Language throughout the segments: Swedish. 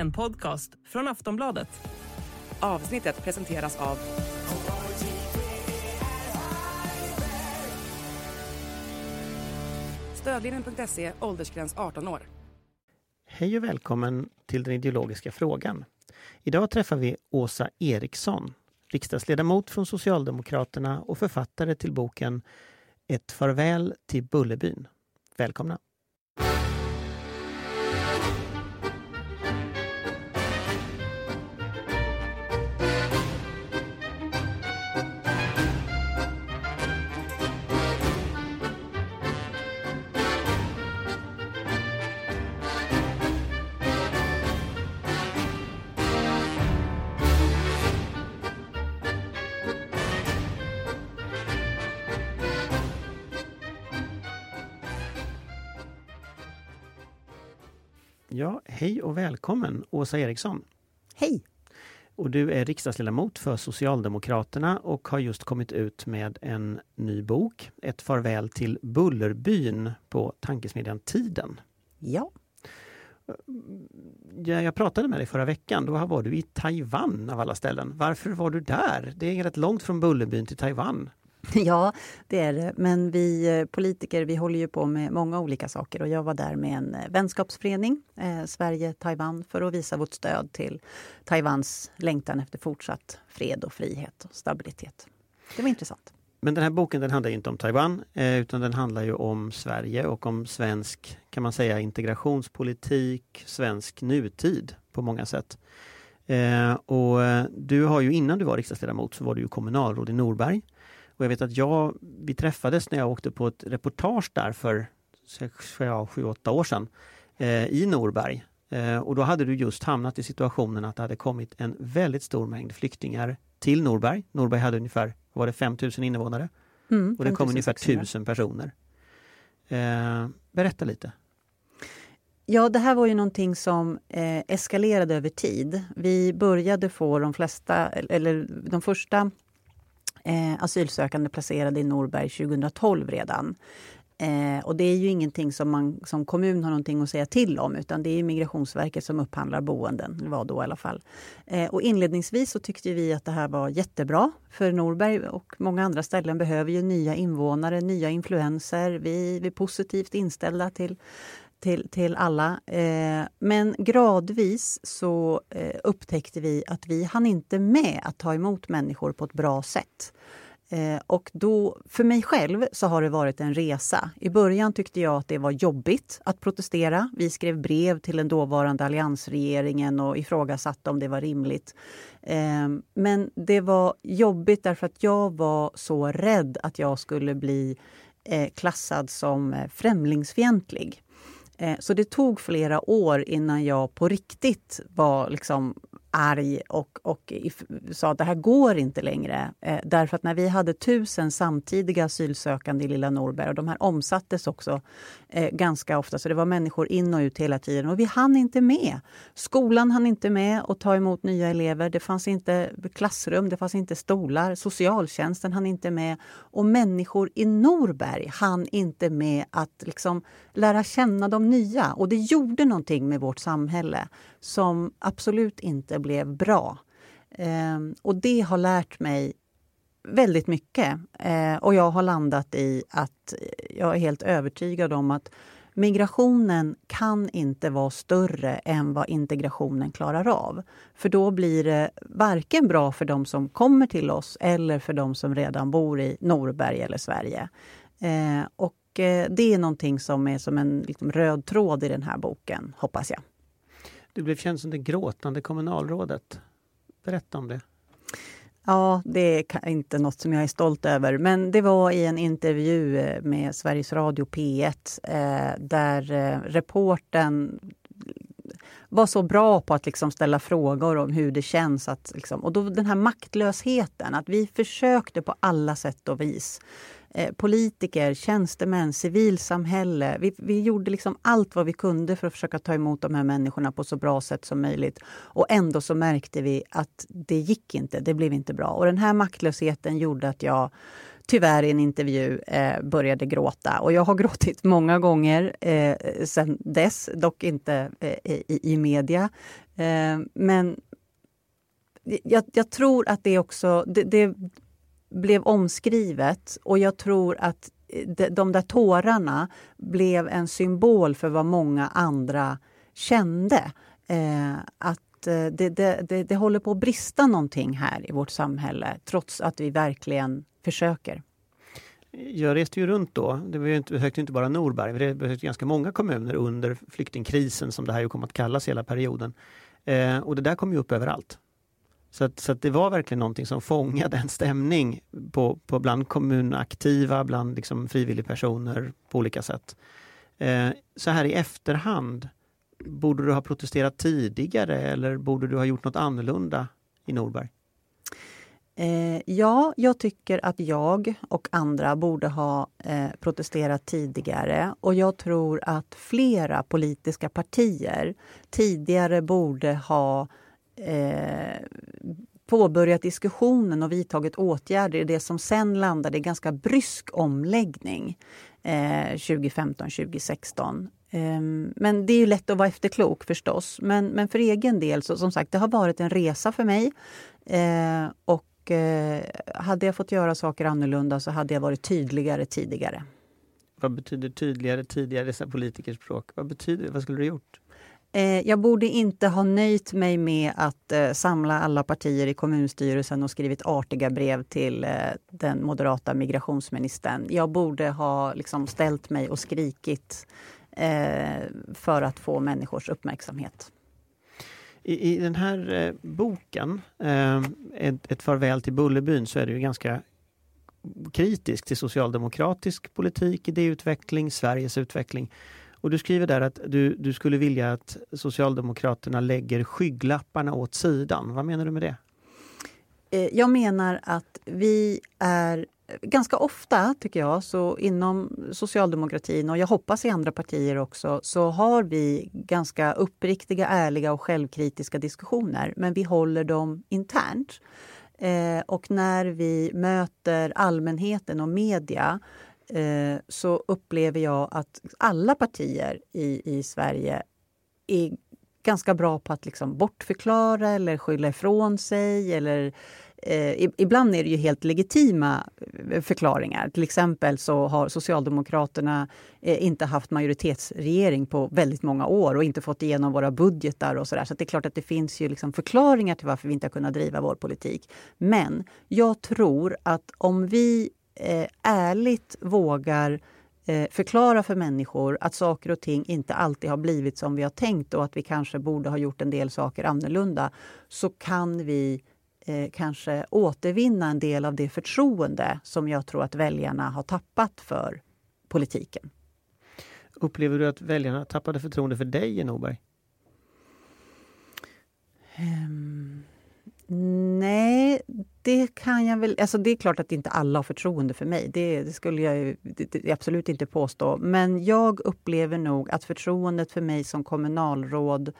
en podcast från Aftonbladet. Avsnittet presenteras av... Stödlinjen.se, åldersgräns 18 år. Hej och välkommen till den ideologiska frågan. Idag träffar vi Åsa Eriksson, riksdagsledamot från Socialdemokraterna och författare till boken Ett farväl till Bullerbyn. Välkomna! Hej och välkommen Åsa Eriksson. Hej! Och du är riksdagsledamot för Socialdemokraterna och har just kommit ut med en ny bok, Ett farväl till Bullerbyn på tankesmedjan Tiden. Ja. Ja, jag pratade med dig förra veckan, då var du i Taiwan av alla ställen. Varför var du där? Det är rätt långt från Bullerbyn till Taiwan. Ja, det är det. Men vi eh, politiker vi håller ju på med många olika saker och jag var där med en eh, vänskapsförening, eh, Sverige-Taiwan, för att visa vårt stöd till Taiwans längtan efter fortsatt fred och frihet och stabilitet. Det var intressant. Men den här boken den handlar inte om Taiwan eh, utan den handlar ju om Sverige och om svensk, kan man säga, integrationspolitik, svensk nutid på många sätt. Eh, och eh, du har ju innan du var riksdagsledamot så var du ju kommunalråd i Norberg. Och jag vet att jag, vi träffades när jag åkte på ett reportage där för 7-8 år sedan eh, i Norberg. Eh, och då hade du just hamnat i situationen att det hade kommit en väldigt stor mängd flyktingar till Norberg. Norberg hade ungefär var det 5000 invånare Mm, och det kom ungefär 5600. 1000 personer. Eh, berätta lite. Ja, det här var ju någonting som eh, eskalerade över tid. Vi började få de flesta, eller de första eh, asylsökande placerade i Norberg 2012 redan. Eh, och det är ju ingenting som man som kommun har någonting att säga till om utan det är Migrationsverket som upphandlar boenden, var då i alla fall. Eh, och inledningsvis så tyckte vi att det här var jättebra för Norberg och många andra ställen behöver ju nya invånare, nya influenser. Vi, vi är positivt inställda till till, till alla. Eh, men gradvis så eh, upptäckte vi att vi hann inte med att ta emot människor på ett bra sätt. Eh, och då, för mig själv så har det varit en resa. I början tyckte jag att det var jobbigt att protestera. Vi skrev brev till den dåvarande alliansregeringen och ifrågasatte om det var rimligt. Eh, men det var jobbigt därför att jag var så rädd att jag skulle bli eh, klassad som eh, främlingsfientlig. Eh, så det tog flera år innan jag på riktigt var liksom arg och, och sa att det här går inte längre. Eh, därför att när vi hade tusen samtidiga asylsökande i lilla Norberg och de här omsattes också eh, ganska ofta, så det var människor in och ut hela tiden och vi hann inte med. Skolan hann inte med att ta emot nya elever. Det fanns inte klassrum, det fanns inte stolar. Socialtjänsten hann inte med och människor i Norberg hann inte med att liksom lära känna de nya. Och det gjorde någonting med vårt samhälle som absolut inte blev bra. Um, och det har lärt mig väldigt mycket. Eh, och jag har landat i att jag är helt övertygad om att migrationen kan inte vara större än vad integrationen klarar av. För då blir det varken bra för de som kommer till oss eller för de som redan bor i Norberg eller Sverige. Eh, och eh, det är någonting som är som en liksom, röd tråd i den här boken, hoppas jag. Du blev känd som det gråtande kommunalrådet. Berätta om det. Ja, det är inte något som jag är stolt över. Men det var i en intervju eh, med Sveriges Radio P1 eh, där eh, reporten var så bra på att liksom ställa frågor om hur det känns. Att liksom, och då den här maktlösheten, att vi försökte på alla sätt och vis. Eh, politiker, tjänstemän, civilsamhälle. Vi, vi gjorde liksom allt vad vi kunde för att försöka ta emot de här människorna på så bra sätt som möjligt. Och ändå så märkte vi att det gick inte, det blev inte bra. Och den här maktlösheten gjorde att jag tyvärr i en intervju eh, började gråta. Och jag har gråtit många gånger eh, sen dess, dock inte eh, i, i media. Eh, men jag, jag, tror att det också det, det, blev omskrivet och jag tror att eh, de, där tårarna blev en symbol för vad många andra kände. Eh, att eh, det, det, det, det håller på att brista någonting här i vårt samhälle trots att vi verkligen försöker. Jag reste ju runt då. Det var ju inte, besökte inte bara Norberg, vi besökte ganska många kommuner under flyktingkrisen som det här ju kom att kallas hela perioden. Eh, och det där kom ju upp överallt. Så, att, så att det var verkligen någonting som fångade en stämning på, på bland kommunaktiva, bland liksom frivilligpersoner på olika sätt. Eh, så här i efterhand, borde du ha protesterat tidigare eller borde du ha gjort något annorlunda i Norberg? Eh, ja, jag tycker att jag och andra borde ha eh, protesterat tidigare och jag tror att flera politiska partier tidigare borde ha eh, påbörjat diskussionen och vidtagit åtgärder i det som sen landade i ganska brysk omläggning eh, 2015-2016. Eh, men det är ju lätt att vara efterklok förstås. Men, men för egen del, så som sagt, det har varit en resa för mig. Eh, och Eh, hade jag fått göra saker annorlunda så hade jag varit tydligare tidigare. Vad betyder tydligare tidigare, dessa politikerspråk? Vad betyder? Vad skulle du gjort? Eh, jag borde inte ha nöjt mig med att eh, samla alla partier i kommunstyrelsen och skrivit artiga brev till eh, den moderata migrationsministern. Jag borde ha liksom ställt mig och skrikit eh, för att få människors uppmärksamhet. I, I, den här eh, boken, eh, ett, ett farväl till Bullerbyn, så är det ju ganska kritisk till socialdemokratisk politik, idéutveckling, Sveriges utveckling. Och du skriver där att du, du skulle vilja att Socialdemokraterna lägger skygglapparna åt sidan. Vad menar du med det? Eh, jag menar att vi är ganska ofta, tycker jag, så inom socialdemokratin och jag hoppas i andra partier också, så har vi ganska uppriktiga, ärliga och självkritiska diskussioner, men vi håller dem internt. Eh, och när vi möter allmänheten och media eh, så upplever jag att alla partier i, i Sverige är ganska bra på att liksom bortförklara eller skylla ifrån sig eller Eh, ibland är det ju helt legitima eh, förklaringar. Till exempel så har Socialdemokraterna eh, inte haft majoritetsregering på väldigt många år och inte fått igenom våra budgetar och sådär. Så det är klart att det finns ju liksom förklaringar till varför vi inte har kunnat driva vår politik. Men jag tror att om vi eh, ärligt vågar eh, förklara för människor att saker och ting inte alltid har blivit som vi har tänkt och att vi kanske borde ha gjort en del saker annorlunda, så kan vi eh, kanske återvinna en del av det förtroende som jag tror att väljarna har tappat för politiken. Upplever du att väljarna tappade förtroende för dig i Norberg? Um, nej, det kan jag väl... Alltså det är klart att inte alla har förtroende för mig. Det, det skulle jag det, det absolut inte påstå. Men jag upplever nog att förtroendet för mig som kommunalråd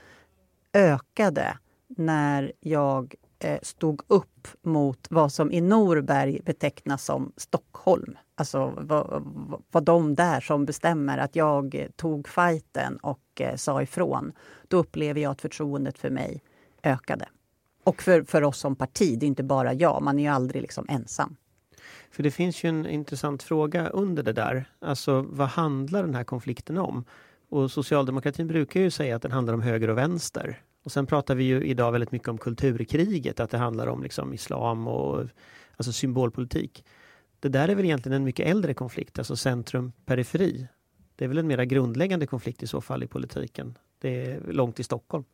ökade när jag Eh, stod upp mot vad som i Norberg betecknas som Stockholm. Alltså vad, vad de där som bestämmer att jag tog fighten och eh, sa ifrån. Då upplever jag att förtroendet för mig ökade. Och för, för oss som parti, det är inte bara jag, man är ju aldrig liksom ensam. För det finns ju en intressant fråga under det där. Alltså vad handlar den här konflikten om? Och socialdemokratin brukar ju säga att den handlar om höger och vänster. Och sen pratar vi ju idag väldigt mycket om kulturkriget, att det handlar om liksom islam och alltså symbolpolitik. Det där är väl egentligen en mycket äldre konflikt, alltså centrum-periferi. Det är väl en mera grundläggande konflikt i så fall i politiken. Det är långt i Stockholm.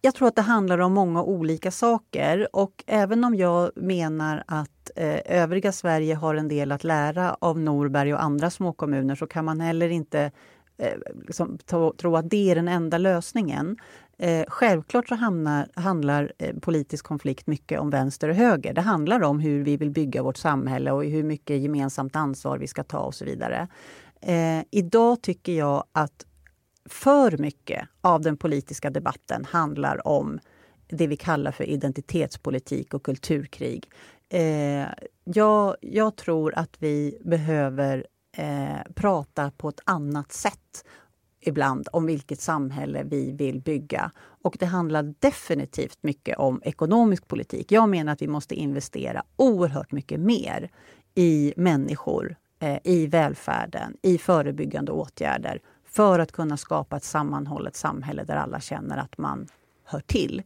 Jag tror att det handlar om många olika saker och även om jag menar att eh, övriga Sverige har en del att lära av Norberg och andra småkommuner så kan man heller inte eh, liksom, tro att det är den enda lösningen. Eh, självklart så hamnar, handlar eh, politisk konflikt mycket om vänster och höger. Det handlar om hur vi vill bygga vårt samhälle och hur mycket gemensamt ansvar vi ska ta och så vidare. Eh, idag tycker jag att för mycket av den politiska debatten handlar om det vi kallar för identitetspolitik och kulturkrig. Eh, jag, jag, tror att vi behöver eh, prata på ett annat sätt ibland om vilket samhälle vi vill bygga. Och det handlar definitivt mycket om ekonomisk politik. Jag menar att vi måste investera oerhört mycket mer i människor, eh, i välfärden, i förebyggande åtgärder för att kunna skapa ett sammanhållet samhälle där alla känner att man hör till.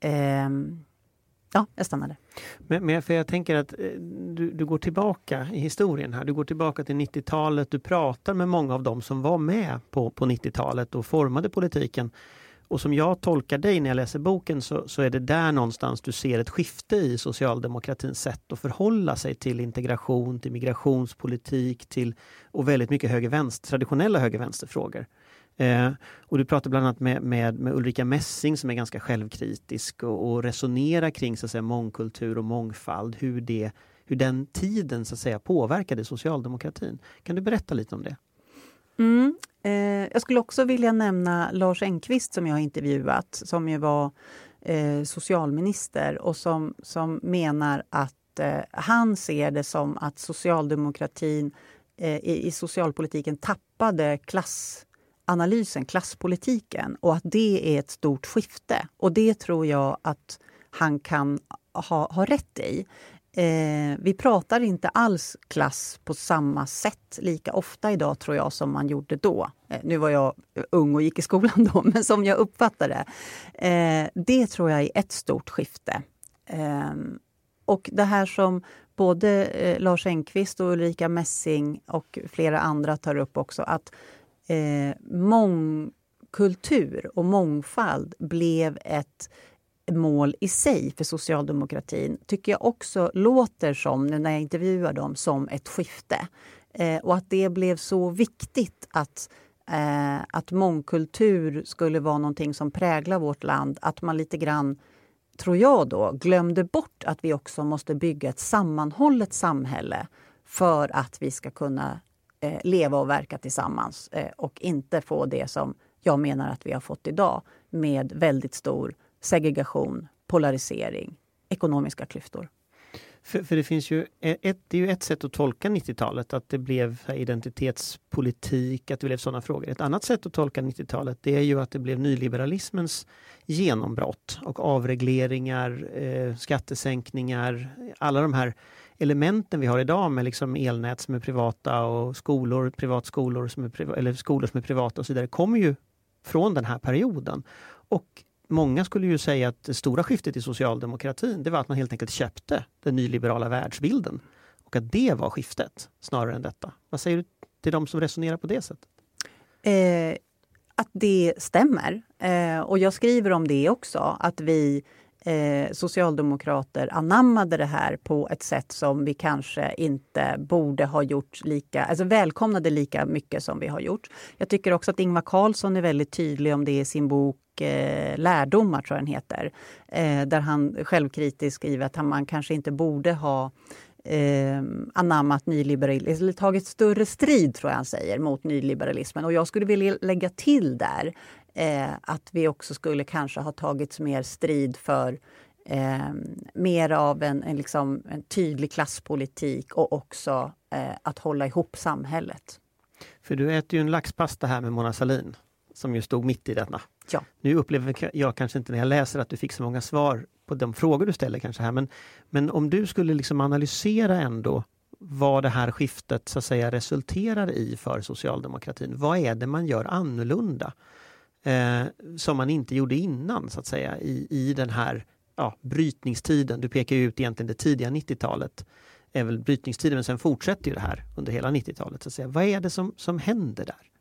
Ehm, ja, jag stannar där. Men, men för jag tänker att eh, du, du, går tillbaka i historien här. Du går tillbaka till 90-talet. Du pratar med många av dem som var med på, på 90-talet och formade politiken. Och som jag tolkar dig när jag läser boken så, så, är det där någonstans du ser ett skifte i socialdemokratins sätt att förhålla sig till integration, till migrationspolitik till, och väldigt mycket höger-vänster, traditionella höger-vänsterfrågor. Eh, och du pratar bland annat med, med, med, Ulrika Messing som är ganska självkritisk och, och resonerar kring så att säga, mångkultur och mångfald, hur, det, hur den tiden så att säga, påverkade socialdemokratin. Kan du berätta lite om det? Mm, eh, jag skulle också vilja nämna Lars Engqvist som jag har intervjuat, som ju var eh, socialminister och som, som menar att eh, han ser det som att socialdemokratin eh, i, i socialpolitiken tappade klassanalysen, klasspolitiken och att det är ett stort skifte. Och det tror jag att han kan ha, ha rätt i. Eh, vi pratar inte alls klass på samma sätt lika ofta idag tror jag som man gjorde då. Eh, nu var jag ung och gick i skolan då, men som jag uppfattar det. Eh, det tror jag är ett stort skifte. Eh, och det här som både eh, Lars Engqvist och Ulrika Messing och flera andra tar upp också, att eh, mångkultur och mångfald blev ett mål i sig för socialdemokratin tycker jag också låter som, när jag intervjuar dem, som ett skifte. Eh, och att det blev så viktigt att, eh, att mångkultur skulle vara någonting som präglar vårt land, att man lite grann, tror jag då, glömde bort att vi också måste bygga ett sammanhållet samhälle för att vi ska kunna eh, leva och verka tillsammans eh, och inte få det som jag menar att vi har fått idag med väldigt stor segregation, polarisering, ekonomiska klyftor. För, för, det finns ju e- ett, det är ju ett sätt att tolka 90-talet, att det blev identitetspolitik, att det blev sådana frågor. Ett annat sätt att tolka 90-talet det är ju att det blev nyliberalismens genombrott och avregleringar, eh, skattesänkningar, alla de här elementen vi har idag med liksom elnät som är privata och skolor, privatskolor som är, eller skolor som är privata och så vidare, kommer ju från den här perioden. Och Många skulle ju säga att det stora skiftet i socialdemokratin det var att man helt enkelt köpte den nyliberala världsbilden. Och att det var skiftet snarare än detta. Vad säger du till de som resonerar på det sättet? Eh, att det stämmer. Eh, och jag skriver om det också, att vi eh, socialdemokrater anammade det här på ett sätt som vi kanske inte borde ha gjort lika, alltså välkomnade lika mycket som vi har gjort. Jag tycker också att Ingvar Carlsson är väldigt tydlig om det i sin bok eh, lärdomar, tror jag den heter. Eh, där han självkritiskt skriver att han, man kanske inte borde ha eh, anammat nyliberalism, eller tagit större strid, tror jag han säger, mot nyliberalismen. Och jag skulle vilja lägga till där eh, att vi också skulle kanske ha tagit mer strid för eh, mer av en, en, liksom, en, tydlig klasspolitik och också eh, att hålla ihop samhället. För du äter ju en laxpasta här med Mona Sahlin som ju stod mitt i denna. Ja. Nu upplever jag kanske inte när jag läser att du fick så många svar på de frågor du ställer kanske här, men, men om du skulle liksom analysera ändå vad det här skiftet så att säga resulterar i för socialdemokratin. Vad är det man gör annorlunda? Eh, som man inte gjorde innan så att säga i, i den här ja, brytningstiden. Du pekar ut egentligen det tidiga 90-talet är väl brytningstiden men sen fortsätter ju det här under hela 90-talet. Så att säga. Vad är det som, som händer där?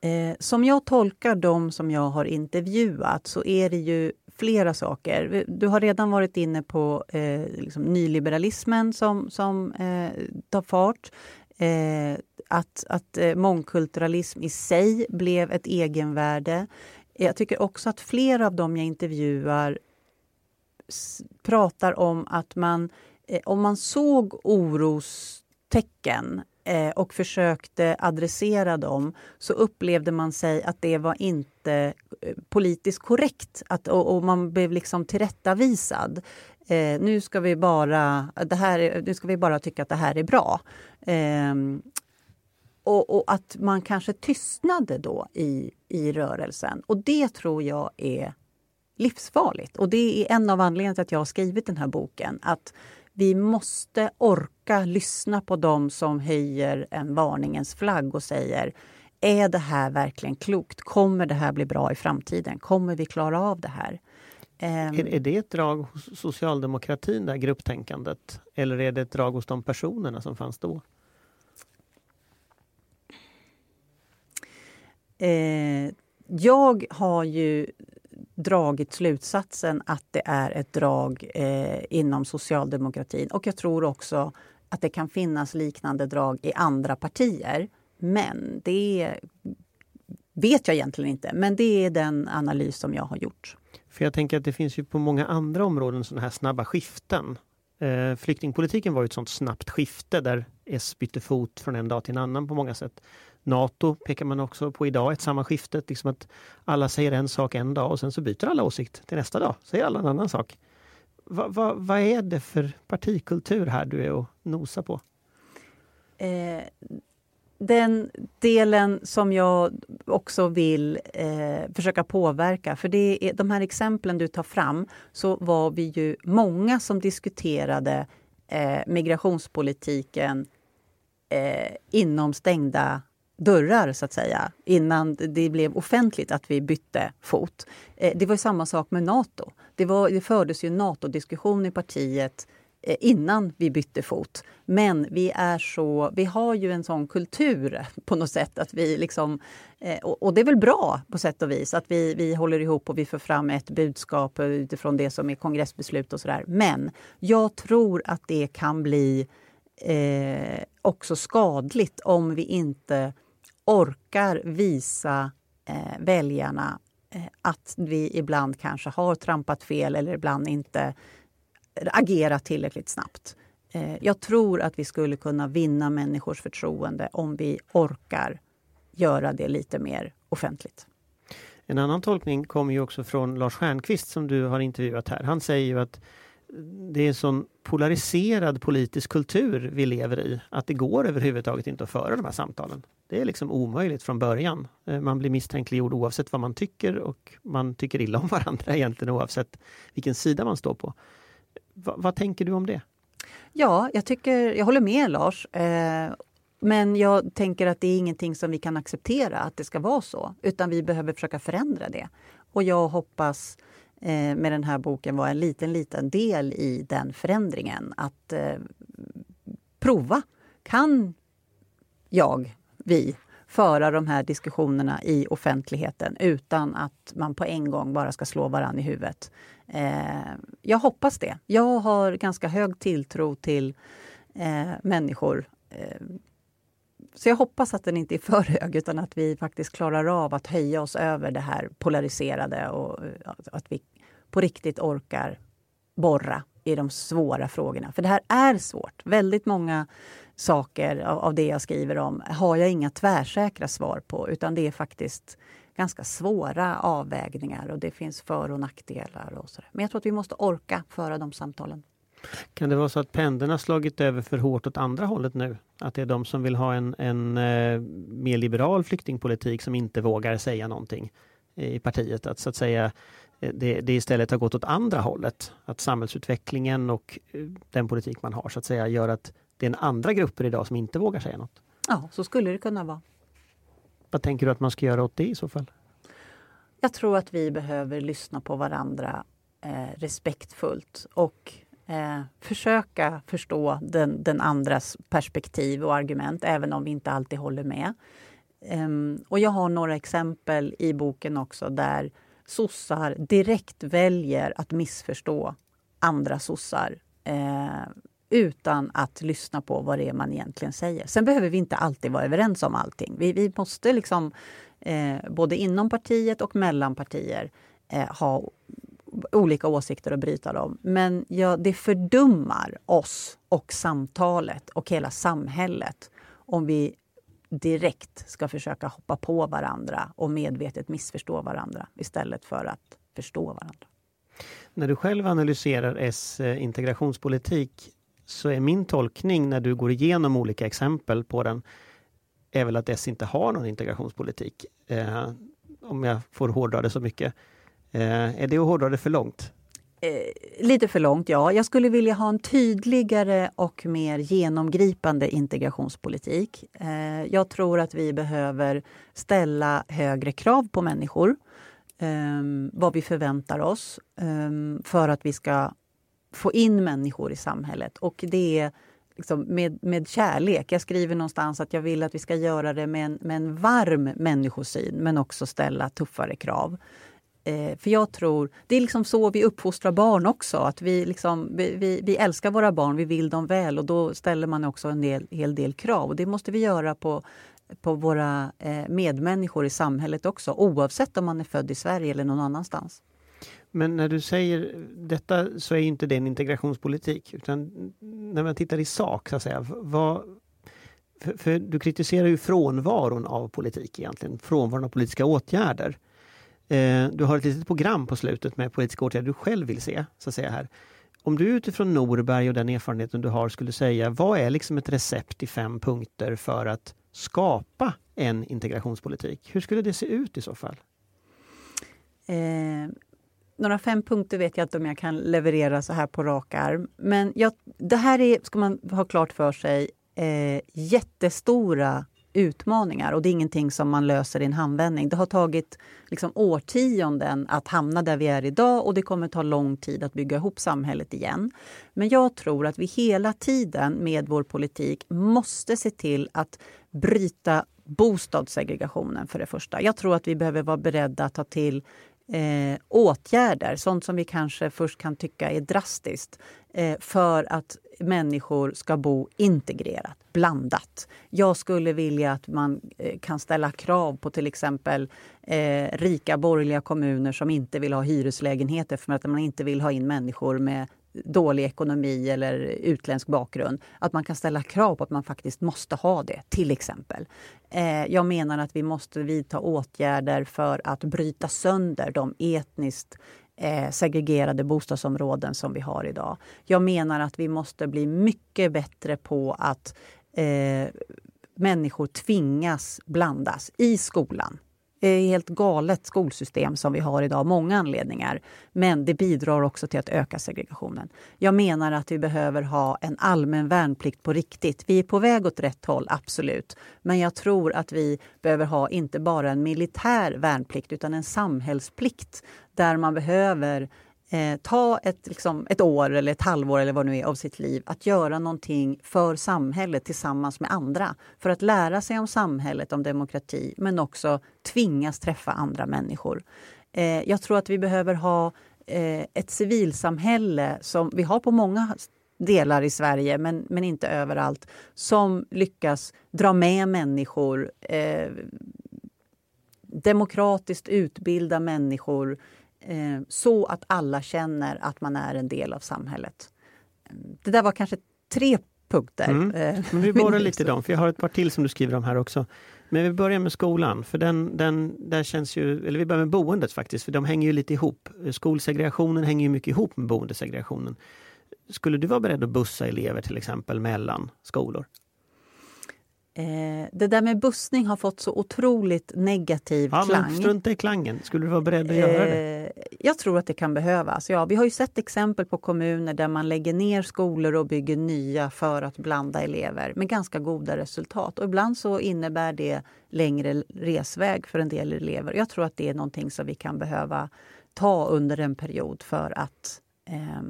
Eh, som jag tolkar de som jag har intervjuat så är det ju flera saker. Du har redan varit inne på eh, liksom nyliberalismen som, som eh, tar fart. Eh, att att eh, mångkulturalism i sig blev ett egenvärde. Jag tycker också att flera av dem jag intervjuar pratar om att man, eh, om man såg orostecken Eh, och försökte adressera dem så upplevde man sig att det var inte eh, politiskt korrekt att, och, och man blev liksom tillrättavisad. Eh, nu, ska vi bara, det här, nu ska vi bara tycka att det här är bra. Eh, och, och, att man kanske tystnade då i, i rörelsen. Och det tror jag är livsfarligt. Och det är en av anledningarna till att jag har skrivit den här boken. Att vi måste orka lyssna på dem som höjer en varningens flagg och säger är det här verkligen klokt? Kommer det här bli bra i framtiden? Kommer vi klara av det här? Är, är det ett drag hos socialdemokratin, det här grupptänkandet? Eller är det ett drag hos de personerna som fanns då? Eh, jag har ju dragit slutsatsen att det är ett drag eh, inom socialdemokratin och jag tror också att det kan finnas liknande drag i andra partier. Men det vet jag egentligen inte, men det är den analys som jag har gjort. För jag tänker att det finns ju på många andra områden sådana här snabba skiften. Eh, flyktingpolitiken var ju ett sådant snabbt skifte där S bytte fot från en dag till en annan på många sätt. Nato pekar man också på idag, ett samma skifte. Liksom att alla säger en sak en dag och sen så byter alla åsikt till nästa dag, säger alla en annan sak. Va, va, vad är det för partikultur här du är och nosar på? Eh, den delen som jag också vill eh, försöka påverka, för det är, de här exemplen du tar fram, så var vi ju många som diskuterade eh, migrationspolitiken eh, inom stängda dörrar, så att säga, innan det blev offentligt att vi bytte fot. Eh, det var samma sak med Nato. Det, var, det fördes ju Nato-diskussion i partiet eh, innan vi bytte fot. Men vi är så, vi har ju en sån kultur på något sätt att vi liksom, eh, och det är väl bra på sätt och vis att vi, vi håller ihop och vi får fram ett budskap utifrån det som är kongressbeslut och sådär. Men jag tror att det kan bli eh, också skadligt om vi inte orkar visa eh, väljarna eh, att vi ibland kanske har trampat fel eller ibland inte agerat tillräckligt snabbt. Eh, jag tror att vi skulle kunna vinna människors förtroende om vi orkar göra det lite mer offentligt. En annan tolkning kommer ju också från Lars Stjernkvist som du har intervjuat här. Han säger ju att det är en sån polariserad politisk kultur vi lever i att det går överhuvudtaget inte att föra de här samtalen. Det är liksom omöjligt från början. Eh, man blir misstänkliggjord oavsett vad man tycker och man tycker illa om varandra egentligen oavsett vilken sida man står på vad tänker du om det? Ja, jag, tycker, jag håller med Lars. Eh, men jag tänker att det är ingenting som vi kan acceptera att det ska vara så. Utan vi behöver försöka förändra det. Och jag hoppas eh, Eh, med den här boken var en liten, liten del i den förändringen. Att eh, prova. Kan jag, vi, föra de här diskussionerna i offentligheten utan att man på en gång bara ska slå varann i huvudet. Eh, jag hoppas det. Jag har ganska hög tilltro till eh, människor. Eh, så jag hoppas att den inte är för hög utan att vi faktiskt klarar av att höja oss över det här polariserade och att vi på riktigt orkar borra i de svåra frågorna. För det här är svårt. Väldigt många saker av, av det jag skriver om har jag inga tvärsäkra svar på utan det är faktiskt ganska svåra avvägningar och det finns för och nackdelar. Och så. Men jag tror att vi måste orka föra de samtalen. Kan det vara så att pendeln har slagit över för hårt åt andra hållet nu? Att det är de som vill ha en, en eh, mer liberal flyktingpolitik som inte vågar säga någonting i partiet? Att så att säga eh, det, det istället har gått åt andra hållet. Att samhällsutvecklingen och eh, den politik man har så att säga gör att det är en andra grupper idag som inte vågar säga något. Ja, så skulle det kunna vara. Vad tänker du att man ska göra åt det i så fall? Jag tror att vi behöver lyssna på varandra eh, respektfullt och eh, försöka förstå den, den, andras perspektiv och argument, även om vi inte alltid håller med. Um, och jag har några exempel i boken också där sossar direkt väljer att missförstå andra sossar eh, utan att lyssna på vad det är man egentligen säger. Sen behöver vi inte alltid vara överens om allting. Vi, vi måste liksom, eh, både inom partiet och mellan partier eh, ha olika åsikter och bryta dem. Men ja, det fördummar oss och samtalet och hela samhället om vi direkt ska försöka hoppa på varandra och medvetet missförstå varandra istället för att förstå varandra. När du själv analyserar S eh, integrationspolitik, så är min tolkning när du går igenom olika exempel på den är väl att S inte har någon integrationspolitik. Eh, om jag får hårdra det så mycket. Eh, är det att hårdra det för långt? Eh, lite för långt, ja. Jag skulle vilja ha en tydligare och mer genomgripande integrationspolitik. Eh, jag tror att vi behöver ställa högre krav på människor. Eh, vad vi förväntar oss eh, för att vi ska få in människor i samhället. Och det är liksom med, med kärlek. Jag skriver någonstans att jag vill att vi ska göra det med en, med en varm människosyn men också ställa tuffare krav. Eh, för jag tror, det är liksom så vi uppfostrar barn också. Att vi, liksom, vi, vi, vi, älskar våra barn, vi vill dem väl och då ställer man också en del, hel del krav. Och det måste vi göra på, på våra eh, medmänniskor i samhället också oavsett om man är född i Sverige eller någon annanstans. Men när du säger detta så är inte det en integrationspolitik utan när man tittar i sak så att säga. Vad, för, för du kritiserar ju frånvaron av politik egentligen, frånvaron av politiska åtgärder. Eh, du har ett litet program på slutet med politiska åtgärder du själv vill se. Så att säga här. Om du utifrån Norberg och den erfarenheten du har skulle säga, vad är liksom ett recept i fem punkter för att skapa en integrationspolitik? Hur skulle det se ut i så fall? Eh, några fem punkter vet jag inte om jag kan leverera så här på rak arm. Men jag, det här är, ska man ha klart för sig, eh, jättestora utmaningar och det är ingenting som man löser i en handvändning. Det har tagit liksom årtionden att hamna där vi är idag och det kommer ta lång tid att bygga ihop samhället igen. Men jag tror att vi hela tiden med vår politik måste se till att bryta bostadssegregationen för det första. Jag tror att vi behöver vara beredda att ta till eh, åtgärder, sånt som vi kanske först kan tycka är drastiskt eh, för att människor ska bo integrerat, blandat. Jag skulle vilja att man eh, kan ställa krav på till exempel eh, rika borgerliga kommuner som inte vill ha hyreslägenheter för att man inte vill ha in människor med dålig ekonomi eller utländsk bakgrund, att man kan ställa krav på att man faktiskt måste ha det, till exempel. Eh, jag menar att vi måste vidta åtgärder för att bryta sönder de etniskt eh, segregerade bostadsområden som vi har idag. Jag menar att vi måste bli mycket bättre på att eh, människor tvingas blandas i skolan. Det är ett helt galet skolsystem som vi har idag av många anledningar. Men det bidrar också till att öka segregationen. Jag menar att vi behöver ha en allmän värnplikt på riktigt. Vi är på väg åt rätt håll, absolut. Men jag tror att vi behöver ha inte bara en militär värnplikt utan en samhällsplikt där man behöver eh, ta ett, liksom, ett år eller ett halvår eller vad nu är av sitt liv att göra någonting för samhället tillsammans med andra. För att lära sig om samhället, om demokrati, men också tvingas träffa andra människor. Eh, jag tror att vi behöver ha eh, ett civilsamhälle som vi har på många delar i Sverige, men, men inte överallt, som lyckas dra med människor eh, demokratiskt utbilda människor eh, så att alla känner att man är en del av samhället. Det där var kanske tre punkter. Mm. Eh, Men vi borrar lite i dem, för jag har ett par till som du skriver om här också. Men vi börjar med skolan, för den, den, där känns ju, eller vi börjar med boendet faktiskt, för de hänger ju lite ihop. Skolsegregationen hänger ju mycket ihop med boendesegregationen. Skulle du vara beredd att bussa elever till exempel mellan skolor? Eh, det där med bussning har fått så otroligt negativ ja, klang. Men strunta i klangen. Skulle du vara beredd att göra det? Eh, jag tror att det kan behövas. Ja, vi har ju sett exempel på kommuner där man lägger ner skolor och bygger nya för att blanda elever med ganska goda resultat. Och ibland så innebär det längre resväg för en del elever. Jag tror att det är någonting som vi kan behöva ta under en period för att eh,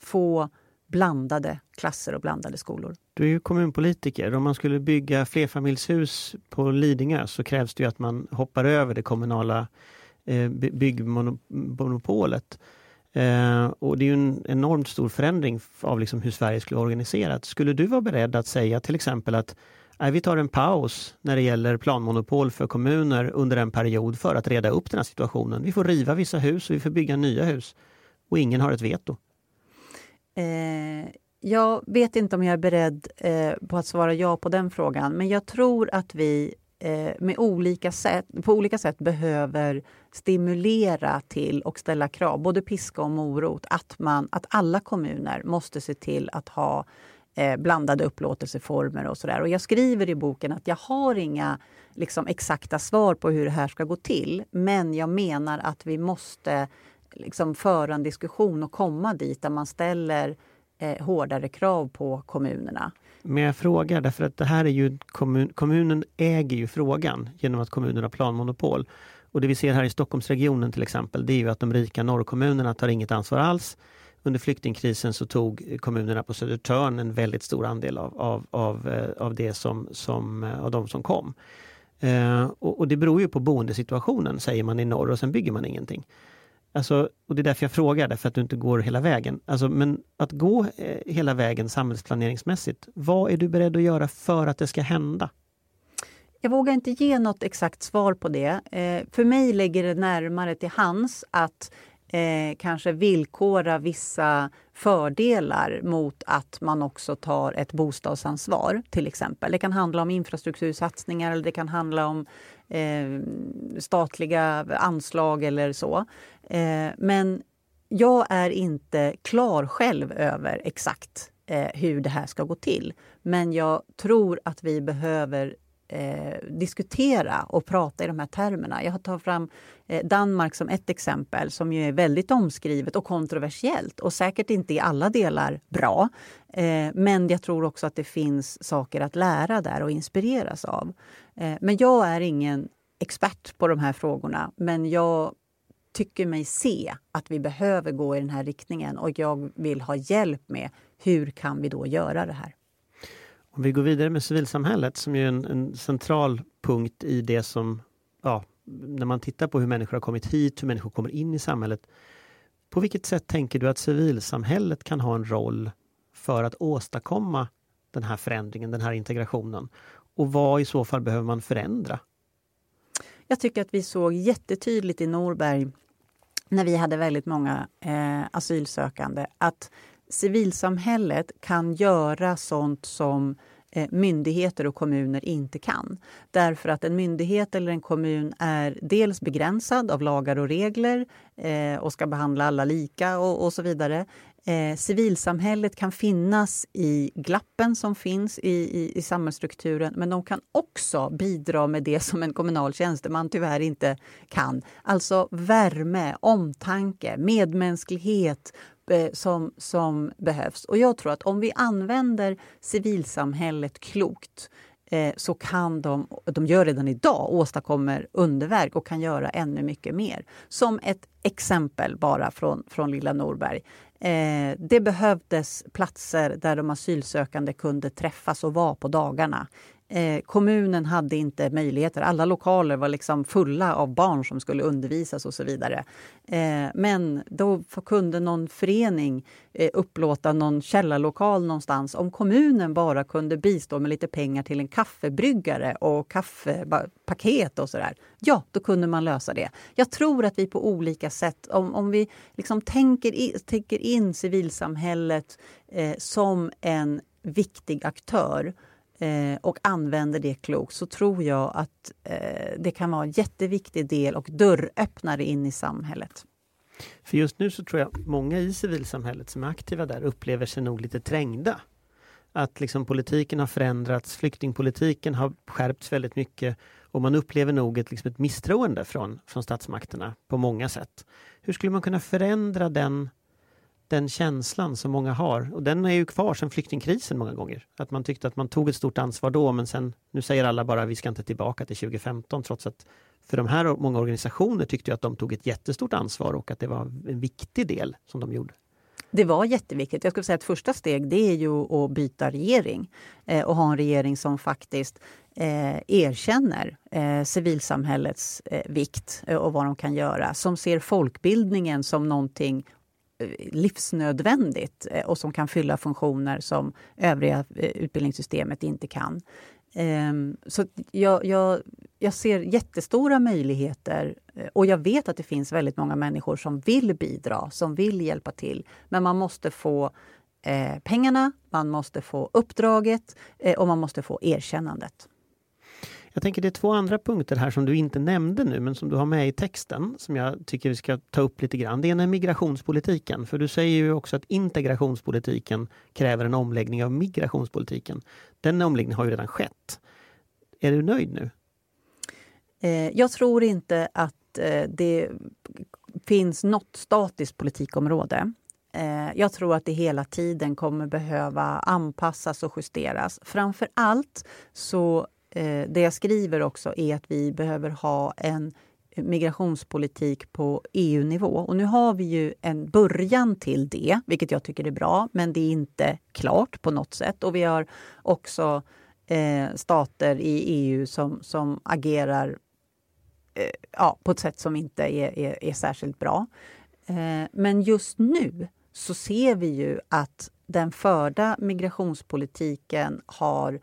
få blandade klasser och blandade skolor. Du är ju kommunpolitiker. Om man skulle bygga flerfamiljshus på Lidingö så krävs det ju att man hoppar över det kommunala eh, byggmonopolet. Eh, och det är ju en enormt stor förändring av liksom hur Sverige skulle vara organiserat. Skulle du vara beredd att säga till exempel att nej, vi tar en paus när det gäller planmonopol för kommuner under en period för att reda upp den här situationen. Vi får riva vissa hus och vi får bygga nya hus och ingen har ett veto. Eh, jag vet inte om jag är beredd eh, på att svara ja på den frågan, men jag tror att vi eh, med olika sätt, på olika sätt behöver stimulera till och ställa krav, både piska och morot, att, man, att alla kommuner måste se till att ha eh, blandade upplåtelseformer och sådär. Och jag skriver i boken att jag har inga liksom, exakta svar på hur det här ska gå till. Men jag menar att vi måste liksom, föra en diskussion och komma dit där man ställer eh, hårdare krav på kommunerna. Men jag frågar därför att det här är ju kommun, kommunen äger ju frågan genom att kommunen har planmonopol. Och det vi ser här i Stockholmsregionen till exempel, det är ju att de rika norrkommunerna tar inget ansvar alls. Under flyktingkrisen så tog kommunerna på Södertörn en väldigt stor andel av, av, av, eh, av, det som, som, eh, av de som kom. Eh, och, och, det beror ju på boendesituationen, säger man i norr och sen bygger man ingenting. Alltså, och det är därför jag frågar, därför att du inte går hela vägen. Alltså, men att gå eh, hela vägen samhällsplaneringsmässigt, vad är du beredd att göra för att det ska hända? Jag vågar inte ge något exakt svar på det. Eh, för mig ligger det närmare till hands att eh, kanske villkora vissa fördelar mot att man också tar ett bostadsansvar till exempel. Det kan handla om infrastruktursatsningar eller det kan handla om eh, statliga anslag eller så. Eh, men jag är inte klar själv över exakt eh, hur det här ska gå till. Men jag tror att vi behöver eh, diskutera och prata i de här termerna. Jag tar fram eh, Danmark som ett exempel som ju är väldigt omskrivet och kontroversiellt och säkert inte i alla delar bra. Eh, men jag tror också att det finns saker att lära där och inspireras av. Eh, men jag är ingen expert på de här frågorna, men jag tycker mig se att vi behöver gå i den här riktningen och jag vill ha hjälp med hur kan vi då göra det här. Om vi går vidare med civilsamhället som är en, en central punkt i det som, ja, när man tittar på hur människor har kommit hit, hur människor kommer in i samhället. På vilket sätt tänker du att civilsamhället kan ha en roll för att åstadkomma den här förändringen, den här integrationen? Och vad i så fall behöver man förändra? Jag tycker att vi såg jättetydligt i Norberg när vi hade väldigt många eh, asylsökande att civilsamhället kan göra sånt som eh, myndigheter och kommuner inte kan. Därför att en myndighet eller en kommun är dels begränsad av lagar och regler eh, och ska behandla alla lika och, och så vidare. Eh, civilsamhället kan finnas i glappen som finns i, i, i samhällsstrukturen men de kan också bidra med det som en kommunal tjänsteman tyvärr inte kan. Alltså värme, omtanke, medmänsklighet, Eh, som, som behövs. Och jag tror att om vi använder civilsamhället klokt eh, så kan de, de gör redan idag, åstadkommer underverk och kan göra ännu mycket mer. Som ett exempel bara från, från lilla Norberg. Eh, det behövdes platser där de asylsökande kunde träffas och vara på dagarna. Eh, kommunen hade inte möjligheter. Alla lokaler var liksom fulla av barn som skulle undervisas och så vidare. Eh, men då kunde någon förening eh, upplåta någon källarlokal någonstans. Om kommunen bara kunde bistå med lite pengar till en kaffebryggare och kaffepaket och sådär. Ja, då kunde man lösa det. Jag tror att vi på olika sätt, om, om vi liksom tänker, i, tänker in civilsamhället eh, som en viktig aktör eh, och använder det klokt så tror jag att eh, det kan vara en jätteviktig del och dörröppnare in i samhället. För just nu så tror jag många i civilsamhället som är aktiva där upplever sig nog lite trängda. Att liksom politiken har förändrats, flyktingpolitiken har skärpts väldigt mycket och man upplever nog ett, liksom ett misstroende från, från statsmakterna på många sätt. Hur skulle man kunna förändra den den känslan som många har. Och den är ju kvar sedan flyktingkrisen många gånger. Att man tyckte att man tog ett stort ansvar då men sen nu säger alla bara vi ska inte tillbaka till 2015 trots att för de här många organisationer tyckte att de tog ett jättestort ansvar och att det var en viktig del som de gjorde. Det var jätteviktigt. Jag skulle säga att första steg det är ju att byta regering eh, och ha en regering som faktiskt eh, erkänner eh, civilsamhällets eh, vikt eh, och vad de kan göra. Som ser folkbildningen som någonting Eh, livsnödvändigt eh, och som kan fylla funktioner som övriga eh, utbildningssystemet inte kan. Ehm, så jag, jag, jag, ser jättestora möjligheter och jag vet att det finns väldigt många människor som vill bidra, som vill hjälpa till. Men man måste få pengarna, man måste få uppdraget och man måste få erkännandet. Jag tänker det är två andra punkter här som du inte nämnde nu men som du har med i texten som jag tycker vi ska ta upp lite grann. Det ena är migrationspolitiken, för du säger ju också att integrationspolitiken kräver en omläggning av migrationspolitiken. Den omläggningen har ju redan skett. Är du nöjd nu? Eh, jag tror inte att eh, det finns något statiskt politikområde. Eh, jag tror att det hela tiden kommer behöva anpassas och justeras. Framför allt så Eh, det jag skriver också är att vi behöver ha en migrationspolitik på EU-nivå. Och nu har vi ju en början till det, vilket jag tycker är bra, men det är inte klart på något sätt. Och vi har också eh, stater i EU som, som agerar eh, ja, på ett sätt som inte är, är, är särskilt bra. Eh, men just nu så ser vi ju att den förda migrationspolitiken har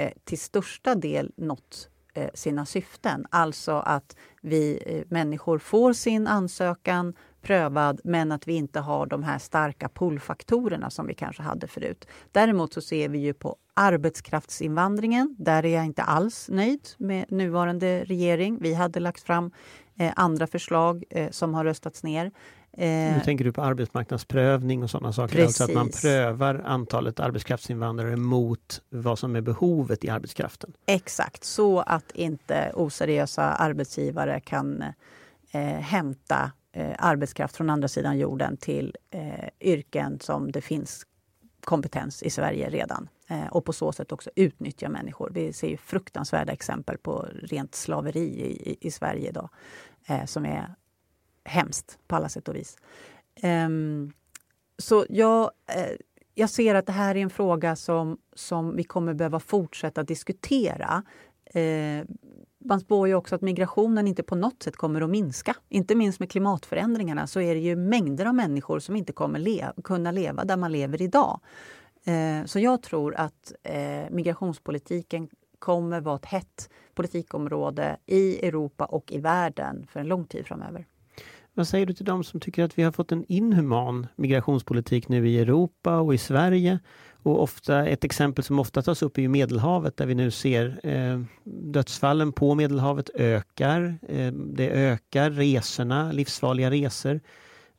eh, till största del nått eh, sina syften. Alltså att vi eh, människor får sin ansökan prövad men att vi inte har de här starka pullfaktorerna som vi kanske hade förut. Däremot så ser vi ju på arbetskraftsinvandringen. Där är jag inte alls nöjd med nuvarande regering. Vi hade lagt fram eh, andra förslag eh, som har röstats ner. Nu eh, tänker du på arbetsmarknadsprövning och sådana saker, Precis. alltså att man prövar antalet arbetskraftsinvandrare mot vad som är behovet i arbetskraften? Exakt, så att inte oseriösa arbetsgivare kan eh, hämta eh, arbetskraft från andra sidan jorden till eh, yrken som det finns kompetens i Sverige redan eh, och på så sätt också utnyttja människor. Vi ser ju fruktansvärda exempel på rent slaveri i, i, i Sverige idag eh, som är hemskt på alla sätt och vis. Um, så jag, eh, jag ser att det här är en fråga som, som vi kommer behöva fortsätta diskutera. Eh, man spår ju också att migrationen inte på något sätt kommer att minska. Inte minst med klimatförändringarna så är det ju mängder av människor som inte kommer le kunna leva där man lever idag. Eh, så jag tror att eh, migrationspolitiken kommer vara ett hett politikområde i Europa och i världen för en lång tid framöver. Vad säger du till dem som tycker att vi har fått en inhuman migrationspolitik nu i Europa och i Sverige? Och ofta, ett exempel som ofta tas upp är ju Medelhavet där vi nu ser eh, dödsfallen på Medelhavet ökar. Eh, det ökar resorna, livsfarliga resor.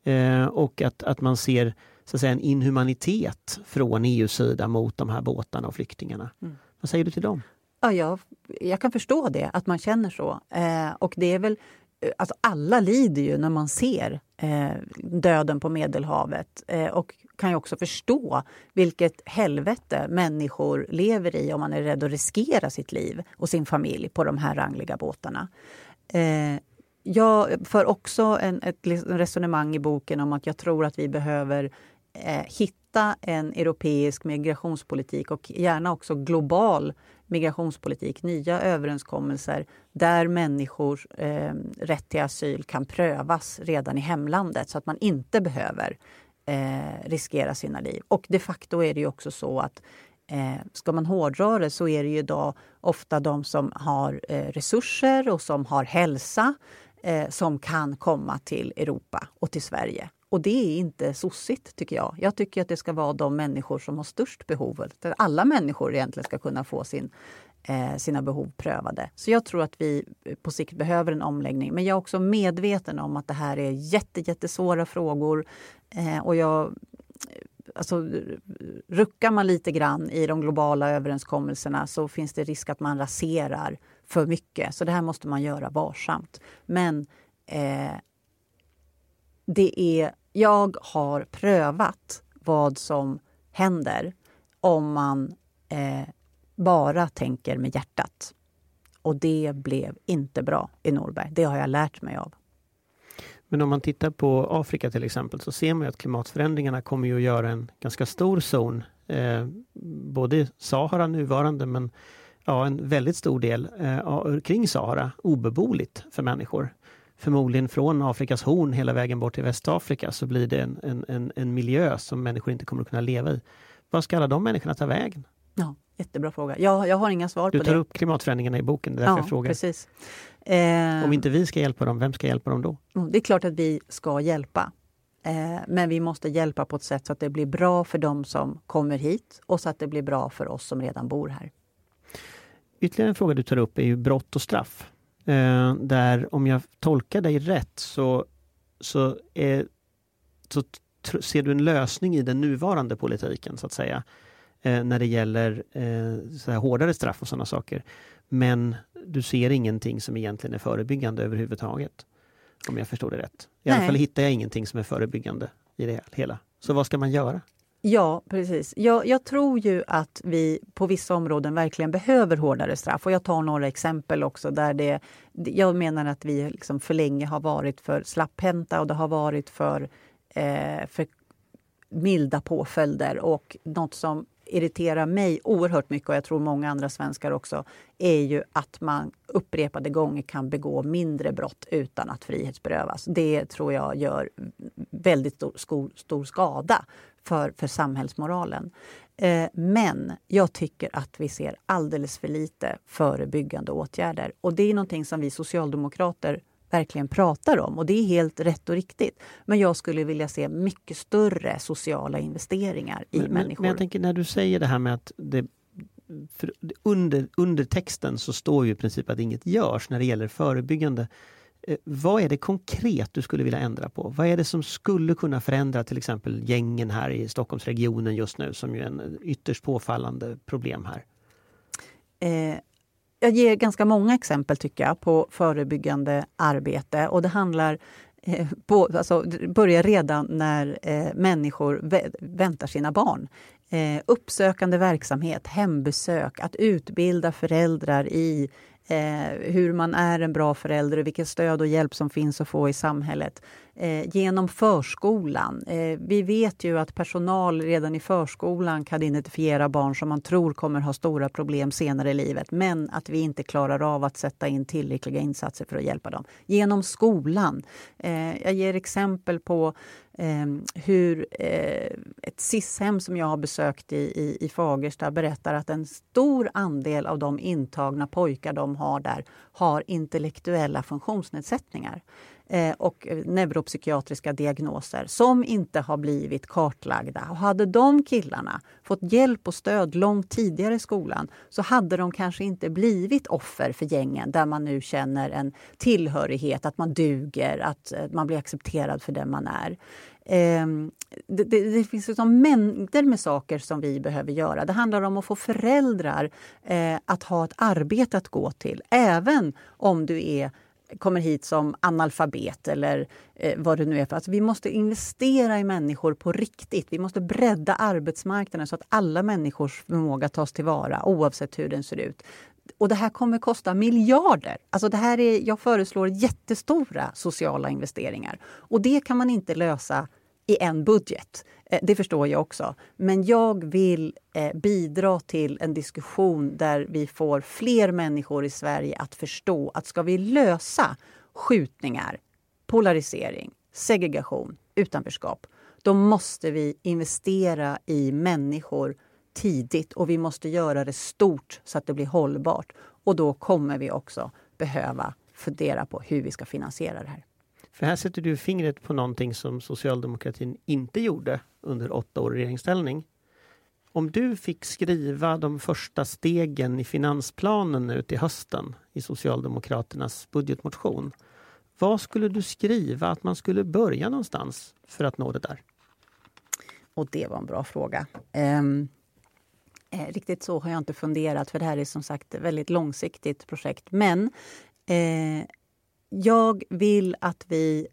Eh, och att, att man ser så att säga, en inhumanitet från EUs sida mot de här båtarna och flyktingarna. Mm. Vad säger du till dem? Ja, jag, jag kan förstå det, att man känner så. Eh, och det är väl Eh, alltså alla lider ju när man ser eh, döden på Medelhavet eh, och kan ju också förstå vilket helvete människor lever i om man är rädd att riskera sitt liv och sin familj på de här rangliga båtarna. Eh, jag för också en, ett resonemang i boken om att jag tror att vi behöver eh, hitta en europeisk migrationspolitik och gärna också global migrationspolitik, nya överenskommelser där människors eh, rätt till asyl kan prövas redan i hemlandet så att man inte behöver eh, riskera sina liv. Och de facto är det ju också så att eh, ska man hårdra det så är det ju idag ofta de som har eh, resurser och som har hälsa eh, som kan komma till Europa och till Sverige. Och det är inte sossigt, tycker jag. Jag tycker att det ska vara de människor som har störst behov. Där alla människor egentligen ska kunna få sin, eh, sina behov prövade. Så jag tror att vi eh, på sikt behöver en omläggning. Men jag är också medveten om att det här är jätte, jättesvåra frågor. Eh, och jag eh, alltså, ruckar man lite grann i de globala överenskommelserna så finns det risk att man raserar för mycket. Så det här måste man göra varsamt. Men eh, det är jag har prövat vad som händer om man eh, bara tänker med hjärtat. Och det blev inte bra i Norberg. Det har jag lärt mig av. Men om man tittar på Afrika till exempel så ser man att klimatförändringarna kommer ju att göra en ganska stor zon, eh, både Sahara nuvarande men ja, en väldigt stor del eh, kring Sahara obeboeligt för människor förmodligen från Afrikas horn hela vägen bort till Västafrika så blir det en, en, en, miljö som människor inte kommer att kunna leva i. Vad ska alla de människorna ta vägen? Ja, jättebra fråga. Jag, jag har inga svar du på det. Du tar upp klimatförändringarna i boken, det är därför ja, jag frågar. Precis. Eh, Om inte vi ska hjälpa dem, vem ska hjälpa dem då? Mm, det är klart att vi ska hjälpa. Eh, men vi måste hjälpa på ett sätt så att det blir bra för dem som kommer hit och så att det blir bra för oss som redan bor här. ytterligare en fråga du tar upp är ju brott och straff. Eh, där om jag tolkar dig rätt så, så, är, så ser du en lösning i den nuvarande politiken så att säga. Eh, när det gäller eh, så här hårdare straff och sådana saker. Men du ser ingenting som egentligen är förebyggande överhuvudtaget. Om jag förstår det rätt. I Nej. alla fall hittar jag ingenting som är förebyggande i det hela. Så vad ska man göra? Ja, precis. Jag, jag, tror ju att vi på vissa områden verkligen behöver hårdare straff. Och jag tar några exempel också där det... Jag menar att vi liksom för länge har varit för slapphänta och det har varit för, eh, för milda påföljder. Och något som irriterar mig oerhört mycket och jag tror många andra svenskar också är ju att man upprepade gånger kan begå mindre brott utan att frihetsberövas. Det tror jag gör väldigt stor, stor skada för, för samhällsmoralen. Eh, men jag tycker att vi ser alldeles för lite förebyggande åtgärder. Och det är någonting som vi socialdemokrater verkligen pratar om. Och det är helt rätt och riktigt. Men jag skulle vilja se mycket större sociala investeringar i men, människor. Men jag tänker när du säger det här med att det, under, under texten så står ju i princip att inget görs när det gäller förebyggande. Eh, vad är det konkret du skulle vilja ändra på? Vad är det som skulle kunna förändra till exempel gängen här i Stockholmsregionen just nu som ju är en ytterst påfallande problem här? Eh, jag ger ganska många exempel tycker jag på förebyggande arbete och det handlar eh, på, alltså, börjar redan när eh, människor vä väntar sina barn. Eh, uppsökande verksamhet, hembesök, att utbilda föräldrar i eh, hur man är en bra förälder och vilket stöd och hjälp som finns att få i samhället. Eh, genom förskolan. Eh, vi vet ju att personal redan i förskolan kan identifiera barn som man tror kommer ha stora problem senare i livet men att vi inte klarar av att sätta in tillräckliga insatser för att hjälpa dem. Genom skolan. Eh, jag ger exempel på eh, hur eh, ett SIS-hem som jag har besökt i, i, i Fagersta berättar att en stor andel av de intagna pojkar de har där har intellektuella funktionsnedsättningar Eh, och eh, neuropsykiatriska diagnoser som inte har blivit kartlagda. Och hade de killarna fått hjälp och stöd långt tidigare i skolan så hade de kanske inte blivit offer för gängen där man nu känner en tillhörighet, att man duger, att eh, man blir accepterad för den man är. Ehm, det, det, det, finns liksom mängder med saker som vi behöver göra. Det handlar om att få föräldrar att ha ett arbete att gå till, även om du är kommer hit som analfabet eller eh, vad det nu är. För. Alltså, vi måste investera i människor på riktigt. Vi måste bredda arbetsmarknaden så att alla människors förmåga tas tillvara oavsett hur den ser ut. Och det här kommer kosta miljarder. Alltså det här är, jag föreslår jättestora sociala investeringar. Och det kan man inte lösa i en budget. Eh, det förstår jag också. Men jag vill eh, bidra till en diskussion där vi får fler människor i Sverige att förstå att ska vi lösa skjutningar, polarisering, segregation, utanförskap, då måste vi investera i människor tidigt och vi måste göra det stort så att det blir hållbart. Och då kommer vi också behöva fundera på hur vi ska finansiera det här. För här sätter du fingret på någonting som socialdemokratin inte gjorde under åtta år i regeringsställning. Om du fick skriva de första stegen i finansplanen nu till hösten i Socialdemokraternas budgetmotion. Vad skulle du skriva att man skulle börja någonstans för att nå det där? Och det var en bra fråga. Um, riktigt så har jag inte funderat för det här är som sagt ett väldigt långsiktigt projekt. Men eh, jag vill att vi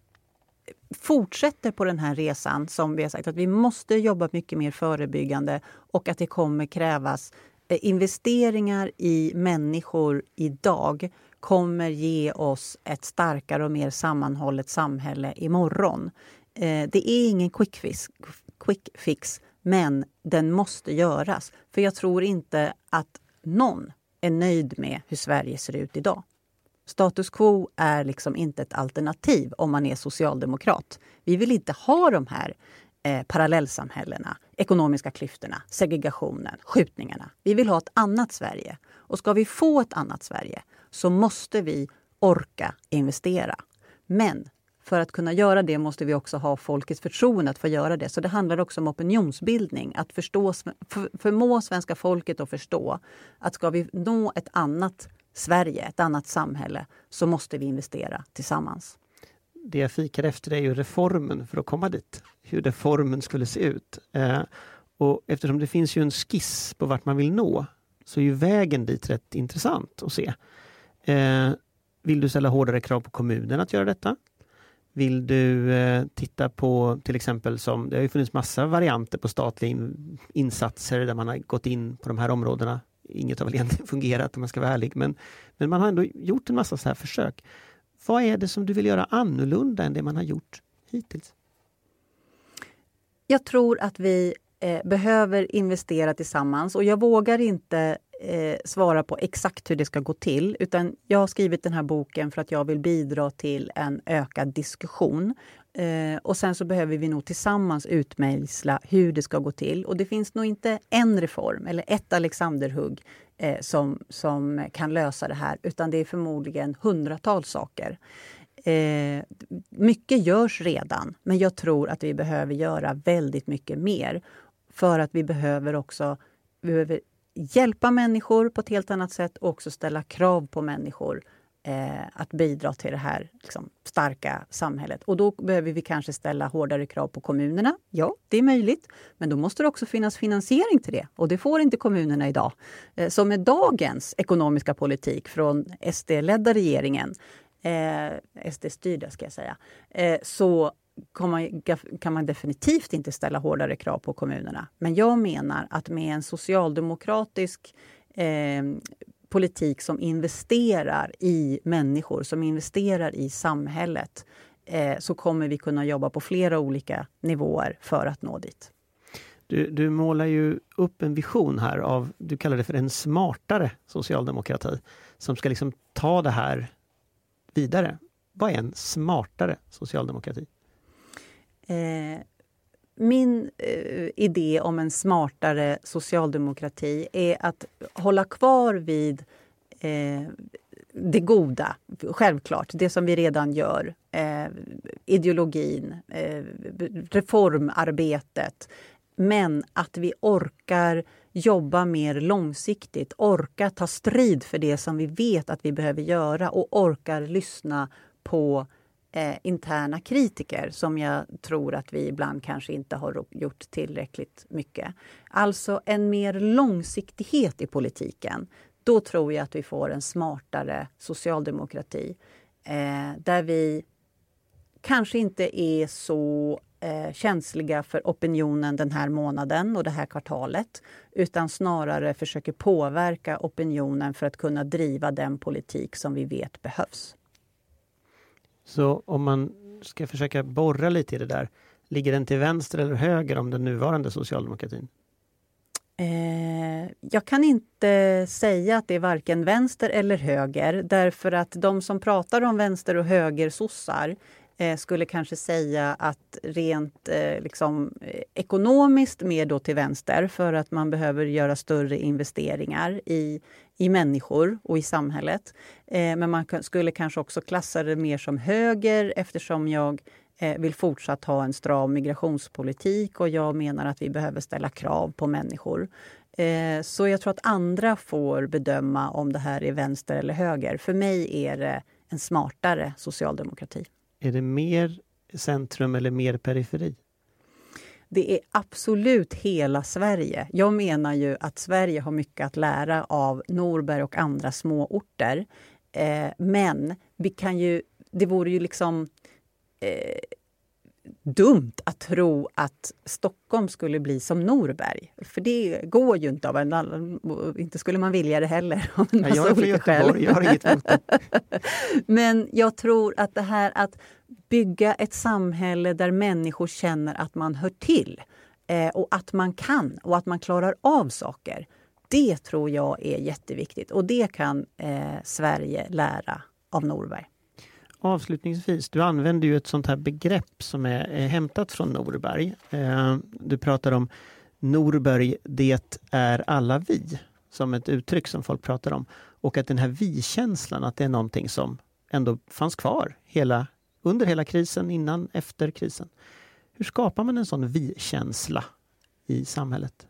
fortsätter på den här resan som vi har sagt att vi måste jobba mycket mer förebyggande och att det kommer krävas eh, investeringar i människor idag kommer ge oss ett starkare och mer sammanhållet samhälle imorgon. Eh, det är ingen quick fix, quick fix, men den måste göras. För jag tror inte att någon är nöjd med hur Sverige ser ut idag. Status quo är liksom inte ett alternativ om man är socialdemokrat. Vi vill inte ha de här eh, parallellsamhällena, ekonomiska klyftorna, segregationen, skjutningarna. Vi vill ha ett annat Sverige. Och ska vi få ett annat Sverige så måste vi orka investera. Men för att kunna göra det måste vi också ha folkets förtroende att få göra det. Så det handlar också om opinionsbildning. Att förstå, förmå svenska folket att förstå att ska vi nå ett annat Sverige, ett annat samhälle, så måste vi investera tillsammans. Det jag fikar efter är ju reformen för att komma dit. Hur reformen skulle se ut. Eh, och eftersom det finns ju en skiss på vart man vill nå så är ju vägen dit rätt intressant att se. Eh, vill du ställa hårdare krav på kommunen att göra detta? Vill du eh, titta på till exempel som, det har ju funnits massa varianter på statliga in, insatser där man har gått in på de här områdena. Inget har väl egentligen fungerat om man ska vara ärlig, men, men man har ändå gjort en massa så här försök. Vad är det som du vill göra annorlunda än det man har gjort hittills? Jag tror att vi eh, behöver investera tillsammans och jag vågar inte eh, svara på exakt hur det ska gå till. Utan jag har skrivit den här boken för att jag vill bidra till en ökad diskussion. Eh, och sen så behöver vi nog tillsammans utmejsla hur det ska gå till. Och det finns nog inte en reform eller ett Alexanderhugg eh, som, som kan lösa det här, utan det är förmodligen hundratals saker. Eh, mycket görs redan, men jag tror att vi behöver göra väldigt mycket mer. För att vi behöver också vi behöver hjälpa människor på ett helt annat sätt och också ställa krav på människor eh, att bidra till det här liksom, starka samhället. Och då behöver vi kanske ställa hårdare krav på kommunerna. Ja, det är möjligt. Men då måste det också finnas finansiering till det. Och det får inte kommunerna idag. Eh, så med dagens ekonomiska politik från SD-ledda regeringen eh, SD-styrda ska jag säga, eh, så kan man, kan man definitivt inte ställa hårdare krav på kommunerna. Men jag menar att med en socialdemokratisk eh, politik som investerar i människor, som investerar i samhället eh, så kommer vi kunna jobba på flera olika nivåer för att nå dit. Du, du målar ju upp en vision här av, du kallar det för en smartare socialdemokrati, som ska liksom ta det här vidare. Vad är en smartare socialdemokrati? Eh, min eh, idé om en smartare socialdemokrati är att hålla kvar vid eh, det goda, självklart, det som vi redan gör. Eh, ideologin, eh, reformarbetet. Men att vi orkar jobba mer långsiktigt, orkar ta strid för det som vi vet att vi behöver göra och orkar lyssna på eh, interna kritiker som jag tror att vi ibland kanske inte har gjort tillräckligt mycket. Alltså en mer långsiktighet i politiken. Då tror jag att vi får en smartare socialdemokrati eh, där vi kanske inte är så eh, känsliga för opinionen den här månaden och det här kvartalet utan snarare försöker påverka opinionen för att kunna driva den politik som vi vet behövs. Så om man ska försöka borra lite i det där, ligger den till vänster eller höger om den nuvarande socialdemokratin? Eh, jag kan inte säga att det är varken vänster eller höger därför att de som pratar om vänster och höger sossar eh, skulle kanske säga att rent eh, liksom, eh, ekonomiskt mer då till vänster för att man behöver göra större investeringar i, i människor och i samhället. Eh, men man skulle kanske också klassa det mer som höger eftersom jag eh, vill fortsatt ha en stram migrationspolitik och jag menar att vi behöver ställa krav på människor. Eh, så jag tror att andra får bedöma om det här är vänster eller höger. För mig är det en smartare socialdemokrati. Är det mer centrum eller mer periferi? Det är absolut hela Sverige. Jag menar ju att Sverige har mycket att lära av Norberg och andra småorter. Eh, men vi kan ju, det vore ju liksom eh, dumt att tro att Stockholm skulle bli som Norberg. För det går ju inte. av en Inte skulle man vilja det heller. Av en massa jag är från Göteborg, jag har inget emot det. Men jag tror att det här att bygga ett samhälle där människor känner att man hör till eh, och att man kan och att man klarar av saker. Det tror jag är jätteviktigt och det kan eh, Sverige lära av Norberg. Avslutningsvis, du använder ju ett sånt här begrepp som är, är hämtat från Norberg. Eh, du pratar om Norberg, det är alla vi, som ett uttryck som folk pratar om. Och att den här vi-känslan, att det är någonting som ändå fanns kvar hela under hela krisen, innan, efter krisen. Hur skapar man en sån vi-känsla i samhället?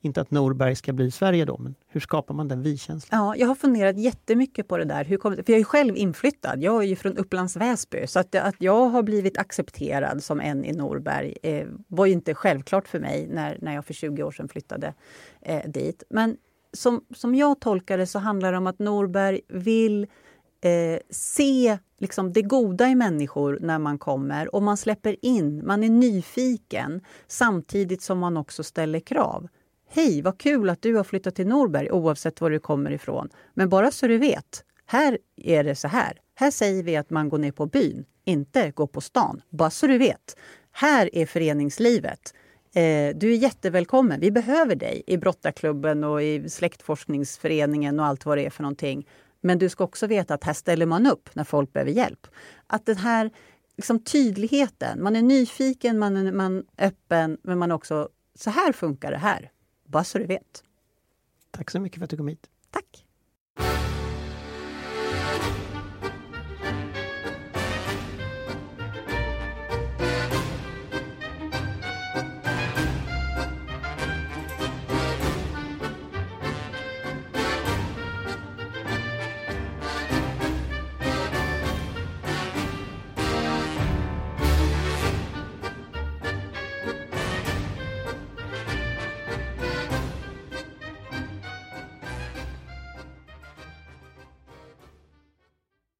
Inte att Norberg ska bli Sverige då, men hur skapar man den vi-känslan? Ja, jag har funderat jättemycket på det där. Hur kom, för jag är själv inflyttad. Jag är ju från Upplands Väsby. Så att, att jag har blivit accepterad som en i Norberg eh, var ju inte självklart för mig när, när jag för 20 år sedan flyttade eh, dit. Men som, som jag tolkar det så handlar det om att Norberg vill eh, se liksom det goda i människor när man kommer och man släpper in, man är nyfiken samtidigt som man också ställer krav. Hej, vad kul att du har flyttat till Norberg oavsett var du kommer ifrån. Men bara så du vet, här är det så här. Här säger vi att man går ner på byn, inte går på stan. Bara så du vet. Här är föreningslivet. Eh, du är jättevälkommen. Vi behöver dig i brottarklubben och i släktforskningsföreningen och allt vad det är för någonting. Men du ska också veta att här ställer man upp när folk behöver hjälp. Att den här liksom, tydligheten, man är nyfiken, man är, man öppen, men man är också, så här funkar det här. Bara så du vet. Tack så mycket för att du kom hit. Tack.